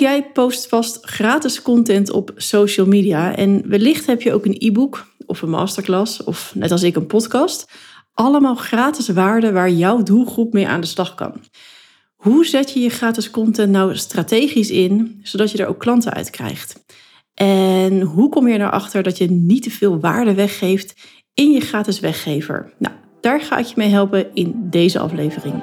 jij post vast gratis content op social media en wellicht heb je ook een e-book of een masterclass of net als ik een podcast. Allemaal gratis waarden waar jouw doelgroep mee aan de slag kan. Hoe zet je je gratis content nou strategisch in, zodat je er ook klanten uit krijgt? En hoe kom je erachter dat je niet te veel waarde weggeeft in je gratis weggever? Nou, daar ga ik je mee helpen in deze aflevering.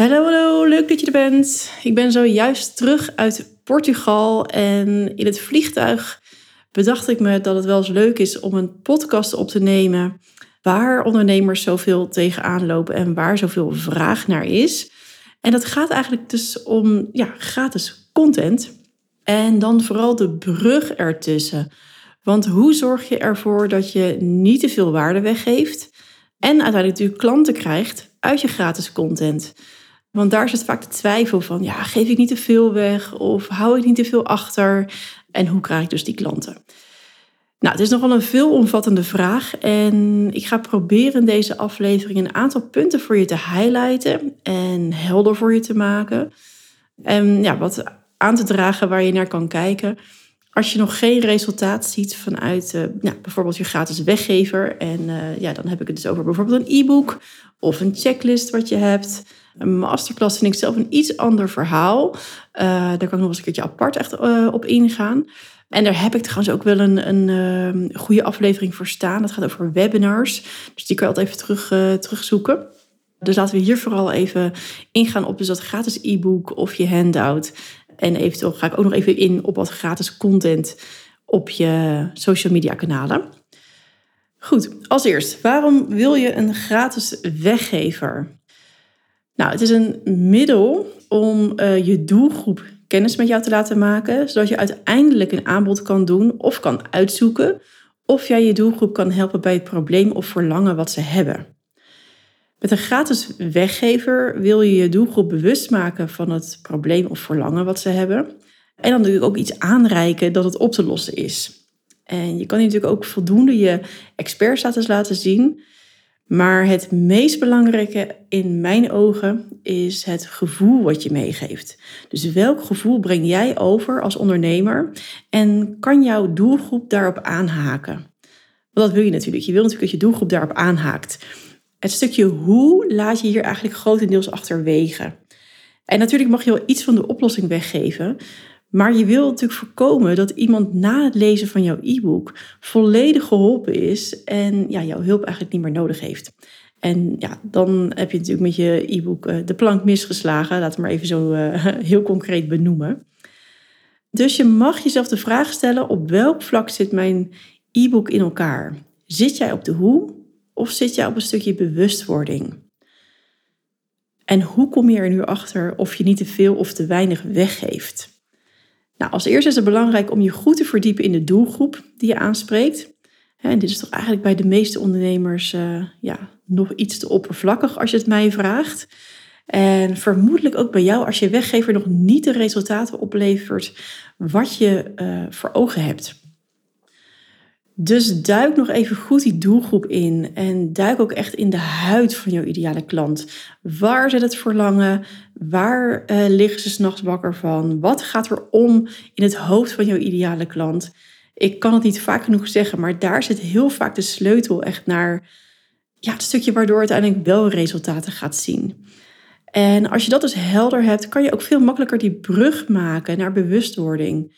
Hallo, hallo, leuk dat je er bent. Ik ben zojuist terug uit Portugal en in het vliegtuig bedacht ik me dat het wel eens leuk is om een podcast op te nemen waar ondernemers zoveel tegenaan lopen en waar zoveel vraag naar is. En dat gaat eigenlijk dus om ja, gratis content en dan vooral de brug ertussen. Want hoe zorg je ervoor dat je niet te veel waarde weggeeft en uiteindelijk natuurlijk klanten krijgt uit je gratis content? Want daar zit vaak de twijfel van, ja, geef ik niet te veel weg of hou ik niet te veel achter? En hoe krijg ik dus die klanten? Nou, het is nogal een veelomvattende vraag en ik ga proberen in deze aflevering een aantal punten voor je te highlighten en helder voor je te maken. En ja, wat aan te dragen waar je naar kan kijken. Als je nog geen resultaat ziet vanuit uh, nou, bijvoorbeeld je gratis weggever. En uh, ja, dan heb ik het dus over bijvoorbeeld een e-book of een checklist wat je hebt. Een masterclass vind ik zelf een iets ander verhaal. Uh, daar kan ik nog eens een keertje apart echt op ingaan. En daar heb ik trouwens ook wel een, een uh, goede aflevering voor staan. Dat gaat over webinars. Dus die kan je altijd even terug, terugzoeken. Dus laten we hier vooral even ingaan op dus dat gratis e-book of je handout. En eventueel ga ik ook nog even in op wat gratis content op je social media kanalen. Goed, als eerst, waarom wil je een gratis weggever? Nou, het is een middel om uh, je doelgroep kennis met jou te laten maken, zodat je uiteindelijk een aanbod kan doen of kan uitzoeken of jij je doelgroep kan helpen bij het probleem of verlangen wat ze hebben. Met een gratis weggever wil je je doelgroep bewust maken van het probleem of verlangen wat ze hebben. En dan natuurlijk ook iets aanreiken dat het op te lossen is. En je kan natuurlijk ook voldoende je expertstatus laten zien, maar het meest belangrijke in mijn ogen is het gevoel wat je meegeeft. Dus welk gevoel breng jij over als ondernemer en kan jouw doelgroep daarop aanhaken? Want dat wil je natuurlijk. Je wil natuurlijk dat je doelgroep daarop aanhaakt. Het stukje hoe laat je hier eigenlijk grotendeels achterwege. En natuurlijk mag je wel iets van de oplossing weggeven, maar je wil natuurlijk voorkomen dat iemand na het lezen van jouw e-book volledig geholpen is en ja, jouw hulp eigenlijk niet meer nodig heeft. En ja, dan heb je natuurlijk met je e-book eh, de plank misgeslagen. Laat het maar even zo uh, heel concreet benoemen. Dus je mag jezelf de vraag stellen: op welk vlak zit mijn e-book in elkaar? Zit jij op de hoe of zit jij op een stukje bewustwording? En hoe kom je er nu achter of je niet te veel of te weinig weggeeft? Nou, als eerste is het belangrijk om je goed te verdiepen in de doelgroep die je aanspreekt. En dit is toch eigenlijk bij de meeste ondernemers uh, ja, nog iets te oppervlakkig als je het mij vraagt. En vermoedelijk ook bij jou als je weggever nog niet de resultaten oplevert wat je uh, voor ogen hebt. Dus duik nog even goed die doelgroep in en duik ook echt in de huid van jouw ideale klant. Waar zit het verlangen? Waar uh, liggen ze s'nachts wakker van? Wat gaat er om in het hoofd van jouw ideale klant? Ik kan het niet vaak genoeg zeggen, maar daar zit heel vaak de sleutel echt naar ja, het stukje waardoor uiteindelijk wel resultaten gaat zien. En als je dat dus helder hebt, kan je ook veel makkelijker die brug maken naar bewustwording.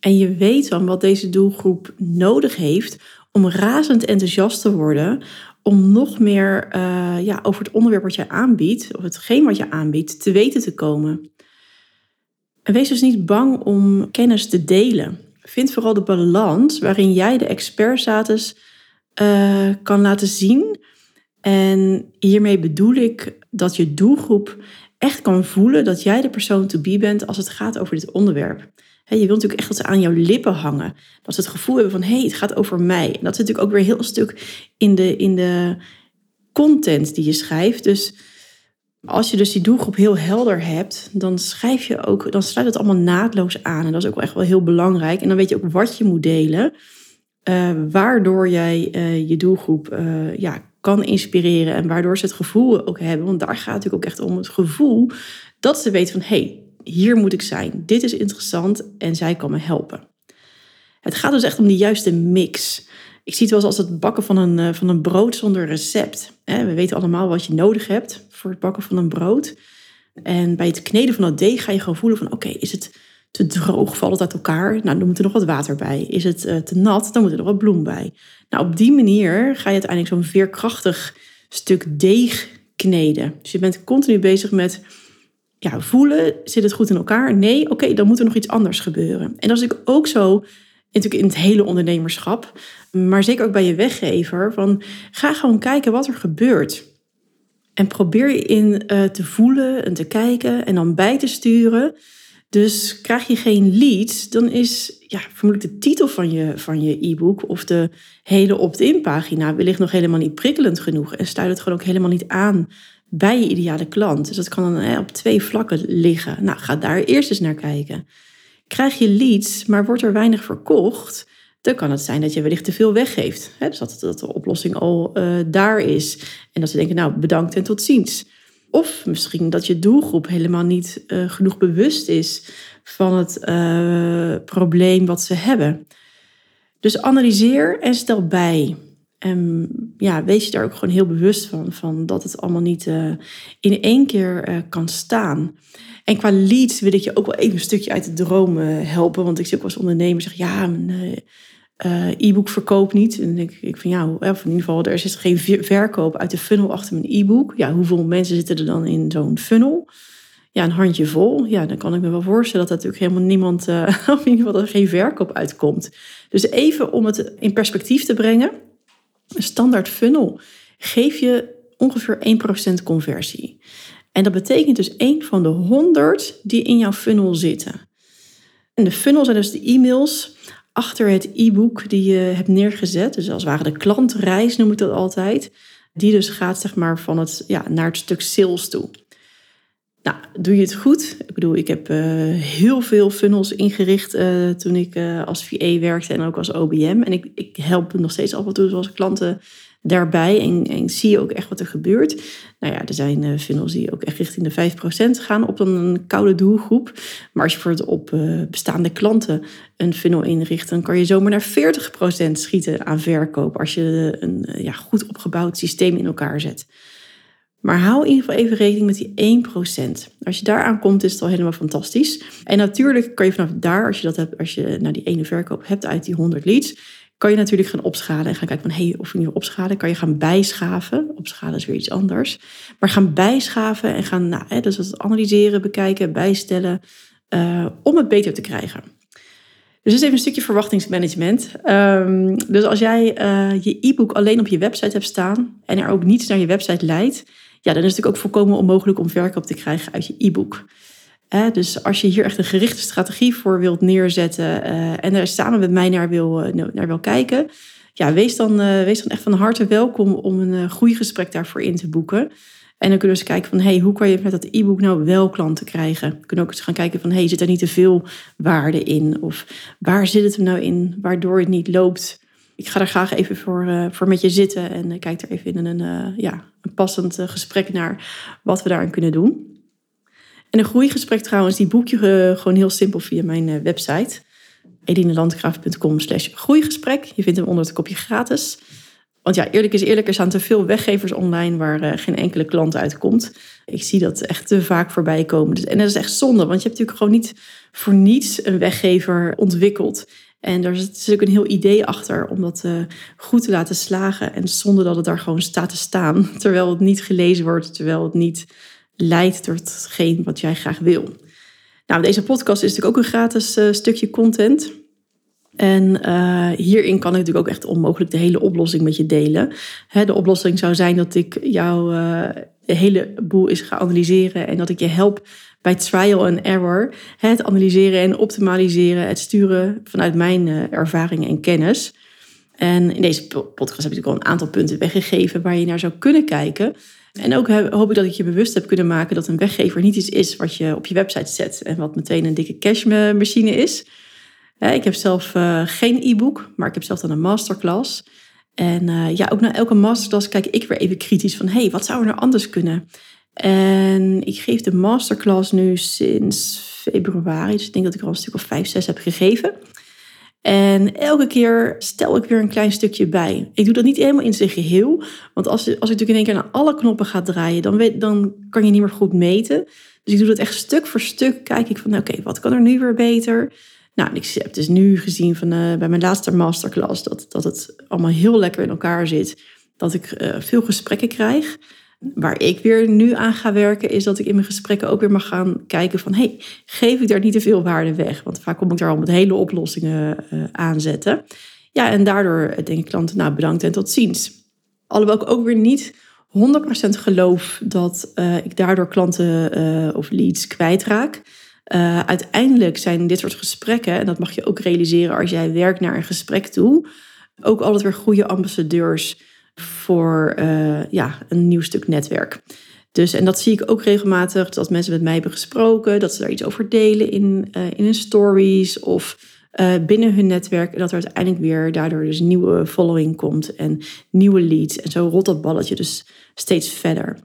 En je weet dan wat deze doelgroep nodig heeft om razend enthousiast te worden, om nog meer uh, ja, over het onderwerp wat je aanbiedt, of hetgeen wat je aanbiedt, te weten te komen. En wees dus niet bang om kennis te delen. Vind vooral de balans waarin jij de expertstatus uh, kan laten zien En hiermee bedoel ik dat je doelgroep echt kan voelen dat jij de persoon to be bent als het gaat over dit onderwerp. Je wilt natuurlijk echt dat ze aan jouw lippen hangen. Dat ze het gevoel hebben van hé, hey, het gaat over mij. En dat zit natuurlijk ook weer heel stuk in de, in de content die je schrijft. Dus als je dus die doelgroep heel helder hebt, dan schrijf je ook, dan sluit het allemaal naadloos aan. En dat is ook echt wel heel belangrijk. En dan weet je ook wat je moet delen, uh, waardoor jij uh, je doelgroep uh, ja, kan inspireren en waardoor ze het gevoel ook hebben. Want daar gaat het natuurlijk ook echt om het gevoel dat ze weten van hé, hey, hier moet ik zijn. Dit is interessant en zij kan me helpen. Het gaat dus echt om die juiste mix. Ik zie het wel als het bakken van een, eh, van een brood zonder recept. We weten allemaal wat je nodig hebt voor het bakken van een brood. En bij het kneden van dat deeg ga je gewoon voelen van oké, is het te droog, valt het uit elkaar? Nou, dan moet er nog wat water bij. Is het uh, te nat, dan moet er nog wat bloem bij. Nou, op die manier ga je uiteindelijk zo'n veerkrachtig stuk deeg kneden. Dus je bent continu bezig met ja, voelen, zit het goed in elkaar? Nee, oké, dan moet er nog iets anders gebeuren. En dat is ook zo natuurlijk in het hele ondernemerschap, maar zeker ook bij je weggever. Van, ga gewoon kijken wat er gebeurt. En probeer je in uh, te voelen en te kijken en dan bij te sturen. Dus krijg je geen leads, dan is ja, vermoedelijk de titel van je, van je e-book of de hele opt-in pagina wellicht nog helemaal niet prikkelend genoeg. En sluit het gewoon ook helemaal niet aan bij je ideale klant. Dus dat kan dan op twee vlakken liggen. Nou, ga daar eerst eens naar kijken. Krijg je leads, maar wordt er weinig verkocht, dan kan het zijn dat je wellicht te veel weggeeft. Dus dat, de oplossing al uh, daar is. En dat ze denken, nou, bedankt en tot ziens. Of misschien dat je doelgroep helemaal niet uh, genoeg bewust is van het uh, probleem wat ze hebben. Dus analyseer en stel bij. En ja, wees je daar ook gewoon heel bewust van, van dat het allemaal niet uh, in één keer kan staan. En qua leads wil ik je ook wel even een stukje uit de droom helpen. Want ik zie ook als ondernemer zeggen, ja, mijn e-book verkoopt niet. En dan denk ik van ja, of in ieder geval, er is geen verkoop uit de funnel achter mijn e-book. Ja, hoeveel mensen zitten er dan in zo'n funnel? Ja, een handje vol. Ja, dan kan ik me wel voorstellen dat natuurlijk helemaal niemand, of in ieder geval er geen verkoop uitkomt. Dus even om het in perspectief te brengen. Een standaard funnel geef je ongeveer 1% conversie. En dat betekent dus één van de 100 die in jouw funnel zitten. En de funnel zijn dus de e-mails achter het e-book die je hebt neergezet. Dus als het ware de klantreis noem ik dat altijd. Die dus gaat zeg maar van het, ja, naar het stuk sales toe. Nou, doe je het goed? Ik bedoel, ik heb uh, heel veel funnels ingericht uh, toen ik uh, als VA werkte en ook als OBM. En ik, ik help nog steeds af en toe zoals klanten daarbij en, en zie ook echt wat er gebeurt. Nou ja, er zijn funnels die ook echt richting de 5% gaan op een koude doelgroep. Maar als je voor het op bestaande klanten een funnel inricht, dan kan je zomaar naar 40% schieten aan verkoop als je een ja, goed opgebouwd systeem in elkaar zet. Maar hou in ieder geval even rekening met die 1%. Als je daar aankomt, is het al helemaal fantastisch. En natuurlijk kan je vanaf daar, als je dat hebt, als je nou die ene verkoop hebt uit die 100 leads, kan je natuurlijk gaan opschalen en gaan kijken van hé, hey, of je nu opschalen, kan je gaan bijschaven. Opschalen is weer iets anders. Maar gaan bijschaven en gaan nou, hè, dus dat analyseren, bekijken, bijstellen, uh, om het beter te krijgen. Dus dit is even een stukje verwachtingsmanagement. Um, dus als jij uh, je e-book alleen op je website hebt staan en er ook niets naar je website leidt, dan is het natuurlijk ook volkomen onmogelijk om verkoop te krijgen uit je e-book dus als je hier echt een gerichte strategie voor wilt neerzetten uh, en er samen met mij naar wil, uh, naar wil kijken, ja, wees, dan, uh, wees dan echt van harte welkom om een groeigesprek daarvoor in te boeken. En dan kunnen we eens kijken van, hey, hoe kan je met dat e-book nou wel klanten krijgen? We kunnen ook eens gaan kijken van, hey, zit er niet te veel waarde in? Of waar zit het nou in, waardoor het niet loopt? Ik ga er graag even voor, voor met je zitten en kijk er even in een, ja, een passend gesprek naar wat we daarin kunnen doen. En een groeigesprek trouwens, die boek je gewoon heel simpel via mijn eh, website. edinelandgraaf.com slash groeigesprek. Je vindt hem onder het kopje gratis. Want ja, eerlijk is eerlijk, er staan te veel weggevers online waar geen enkele klant uitkomt. Ik zie dat echt te vaak voorbij komen. Dus, en dat is echt zonde, want je hebt natuurlijk gewoon niet voor niets een weggever ontwikkeld. En daar zit natuurlijk een heel idee achter om dat uh, goed te laten slagen. En zonder dat het daar gewoon staat te staan, terwijl het niet gelezen wordt, terwijl het niet leidt tot hetgeen wat jij graag wil. Nou, deze podcast is natuurlijk ook een gratis uh, stukje content. En uh, hierin kan ik natuurlijk ook echt onmogelijk de hele oplossing met je delen. Hè, de oplossing zou zijn dat ik jou de hele boel eens ga analyseren en dat ik je help bij trial and error. Het analyseren en optimaliseren, het sturen vanuit mijn uh, ervaring en kennis. En in deze podcast heb ik al een aantal punten weggegeven waar je naar zou kunnen kijken. En ook hoop ik dat ik je bewust heb kunnen maken dat een weggever niet iets is wat je op je website zet en wat meteen een dikke cashmachine is. Ik heb zelf uh, geen e-book, maar ik heb zelf dan een masterclass. En uh, ja, ook na elke masterclass kijk ik weer even kritisch van, hey, wat zou er nou anders kunnen? En ik geef de masterclass nu sinds februari, dus ik denk dat ik al een stuk of vijf, zes heb gegeven. En elke keer stel ik weer een klein stukje bij. Ik doe dat niet helemaal in zijn geheel. Want als, als ik natuurlijk in één keer naar alle knoppen ga draaien, dan, weet, dan kan je niet meer goed meten. Dus ik doe dat echt stuk voor stuk. Kijk ik van, oké, wat kan er nu weer beter? Nou, ik heb dus nu gezien van, uh, bij mijn laatste masterclass dat, dat het allemaal heel lekker in elkaar zit. Dat ik uh, veel gesprekken krijg. Waar ik weer nu aan ga werken, is dat ik in mijn gesprekken ook weer mag gaan kijken van, hey, geef ik daar niet te veel waarde weg? Want vaak kom ik daar al met hele oplossingen uh, aanzetten. Ja, en daardoor denk ik klanten, nou bedankt en tot ziens. Alhoewel ik ook weer niet 100% geloof dat uh, ik daardoor klanten of leads kwijtraak. Uiteindelijk zijn dit soort gesprekken, en dat mag je ook realiseren als jij werkt naar een gesprek toe, ook altijd weer goede ambassadeurs voor uh, ja, een nieuw stuk netwerk. Dus, en dat zie ik ook regelmatig, dat mensen met mij hebben gesproken, dat ze daar iets over delen in, uh, in hun stories of binnen hun netwerk. En dat er uiteindelijk weer daardoor dus nieuwe following komt en nieuwe leads. En zo rolt dat balletje dus steeds verder.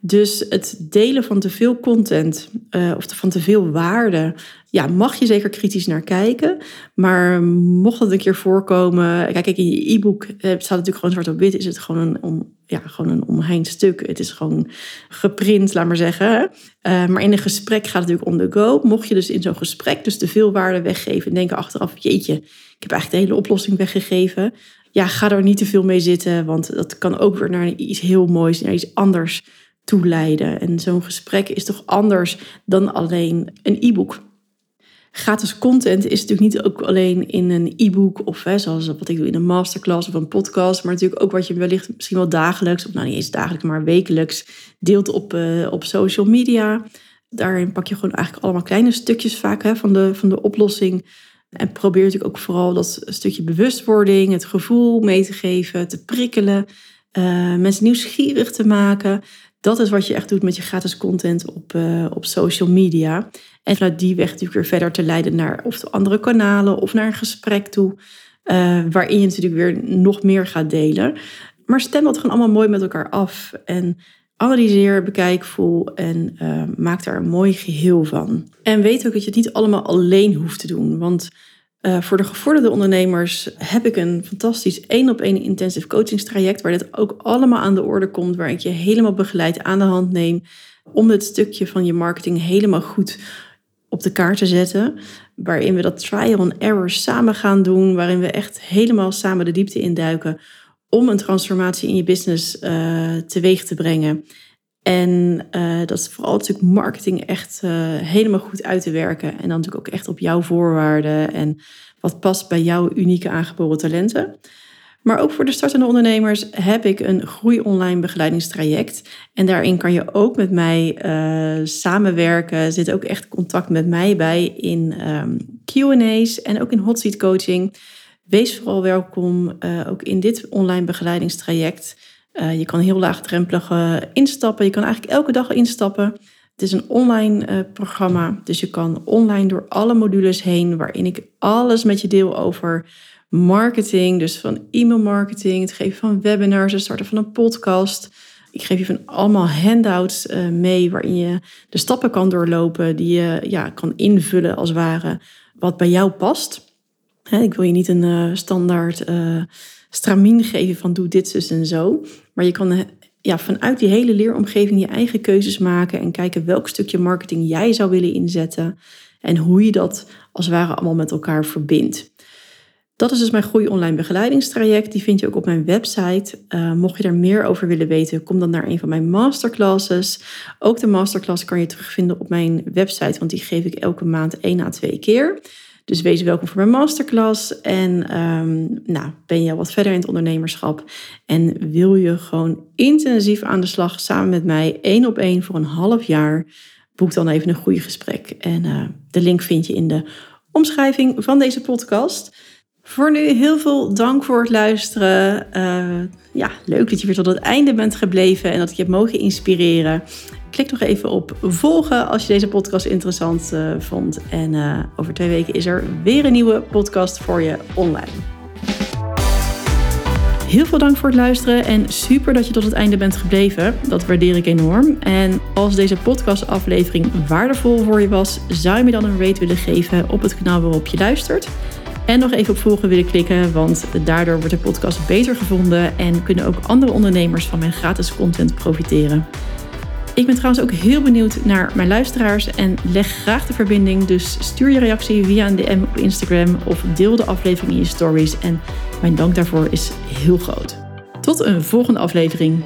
Dus het delen van te veel content uh, of van te veel waarde, ja, mag je zeker kritisch naar kijken. Maar mocht het een keer voorkomen, kijk, in je e-book uh, staat natuurlijk gewoon zwart op wit, is het gewoon een, om, ja, gewoon een omheind stuk. Het is gewoon geprint, laat maar zeggen. Uh, maar in een gesprek gaat het natuurlijk on the go. Mocht je dus in zo'n gesprek dus te veel waarde weggeven en denken achteraf, jeetje, ik heb eigenlijk de hele oplossing weggegeven. Ja, ga er niet te veel mee zitten, want dat kan ook weer naar iets heel moois, naar iets anders toeleiden. En zo'n gesprek is toch anders dan alleen een e-book. Gratis content is natuurlijk niet ook alleen in een e-book of hè, zoals wat ik doe in een masterclass of een podcast, maar natuurlijk ook wat je wellicht misschien wel dagelijks, of nou niet eens dagelijks, maar wekelijks deelt op, uh, op social media. Daarin pak je gewoon eigenlijk allemaal kleine stukjes vaak hè, van, de, van de oplossing. En probeer natuurlijk ook vooral dat stukje bewustwording, het gevoel mee te geven, te prikkelen, uh, mensen nieuwsgierig te maken. Dat is wat je echt doet met je gratis content op, uh, op social media. En vanuit die weg natuurlijk weer verder te leiden naar of andere kanalen of naar een gesprek toe. Uh, waarin je natuurlijk weer nog meer gaat delen. Maar stem dat gewoon allemaal mooi met elkaar af. En analyseer, bekijk, voel en uh, maak daar een mooi geheel van. En weet ook dat je het niet allemaal alleen hoeft te doen. Want uh, voor de gevorderde ondernemers heb ik een fantastisch één op één intensive coachingstraject waar dit ook allemaal aan de orde komt, waar ik je helemaal begeleid aan de hand neem om het stukje van je marketing helemaal goed op de kaart te zetten. Waarin we dat trial and error samen gaan doen, waarin we echt helemaal samen de diepte induiken om een transformatie in je business uh, teweeg te brengen. En uh, dat is vooral natuurlijk marketing echt uh, helemaal goed uit te werken. En dan natuurlijk ook echt op jouw voorwaarden en wat past bij jouw unieke aangeboren talenten. Maar ook voor de startende ondernemers heb ik een groei online begeleidingstraject. En daarin kan je ook met mij uh, samenwerken. Zit ook echt contact met mij bij in um, QA's en ook in hot seat coaching. Wees vooral welkom ook in dit online begeleidingstraject. Uh, je kan heel laagdrempelig uh, instappen. Je kan eigenlijk elke dag instappen. Het is een online uh, programma, dus je kan online door alle modules heen, waarin ik alles met je deel over marketing. Dus van e-mail marketing, het geven van webinars, het starten van een podcast. Ik geef je van allemaal handouts mee waarin je de stappen kan doorlopen, die je ja, kan invullen als ware, wat bij jou past. Ik wil je niet een standaard stramien geven van doe dit, zus en zo. Maar je kan ja, vanuit die hele leeromgeving je eigen keuzes maken en kijken welk stukje marketing jij zou willen inzetten en hoe je dat als het ware allemaal met elkaar verbindt. Dat is dus mijn Groei Online begeleidingstraject. Die vind je ook op mijn website. Uh, mocht je daar meer over willen weten, kom dan naar een van mijn masterclasses. Ook de masterclass kan je terugvinden op mijn website, want die geef ik elke maand één à twee keer. Dus wees welkom voor mijn masterclass. En um, nou, ben je wat verder in het ondernemerschap en wil je gewoon intensief aan de slag samen met mij, één op één voor een half jaar, boek dan even een goede gesprek. En uh, de link vind je in de omschrijving van deze podcast. Voor nu heel veel dank voor het luisteren. Uh, ja, leuk dat je weer tot het einde bent gebleven en dat ik je hebt mogen inspireren. Klik nog even op volgen als je deze podcast interessant uh, vond. En uh, over twee weken is er weer een nieuwe podcast voor je online. Heel veel dank voor het luisteren en super dat je tot het einde bent gebleven. Dat waardeer ik enorm. En als deze podcastaflevering waardevol voor je was, zou je me dan een rate willen geven op het kanaal waarop je luistert. En nog even op volgen willen klikken, want daardoor wordt de podcast beter gevonden en kunnen ook andere ondernemers van mijn gratis content profiteren. Ik ben trouwens ook heel benieuwd naar mijn luisteraars en leg graag de verbinding. Dus stuur je reactie via een DM op Instagram of deel de aflevering in je stories. En mijn dank daarvoor is heel groot. Tot een volgende aflevering.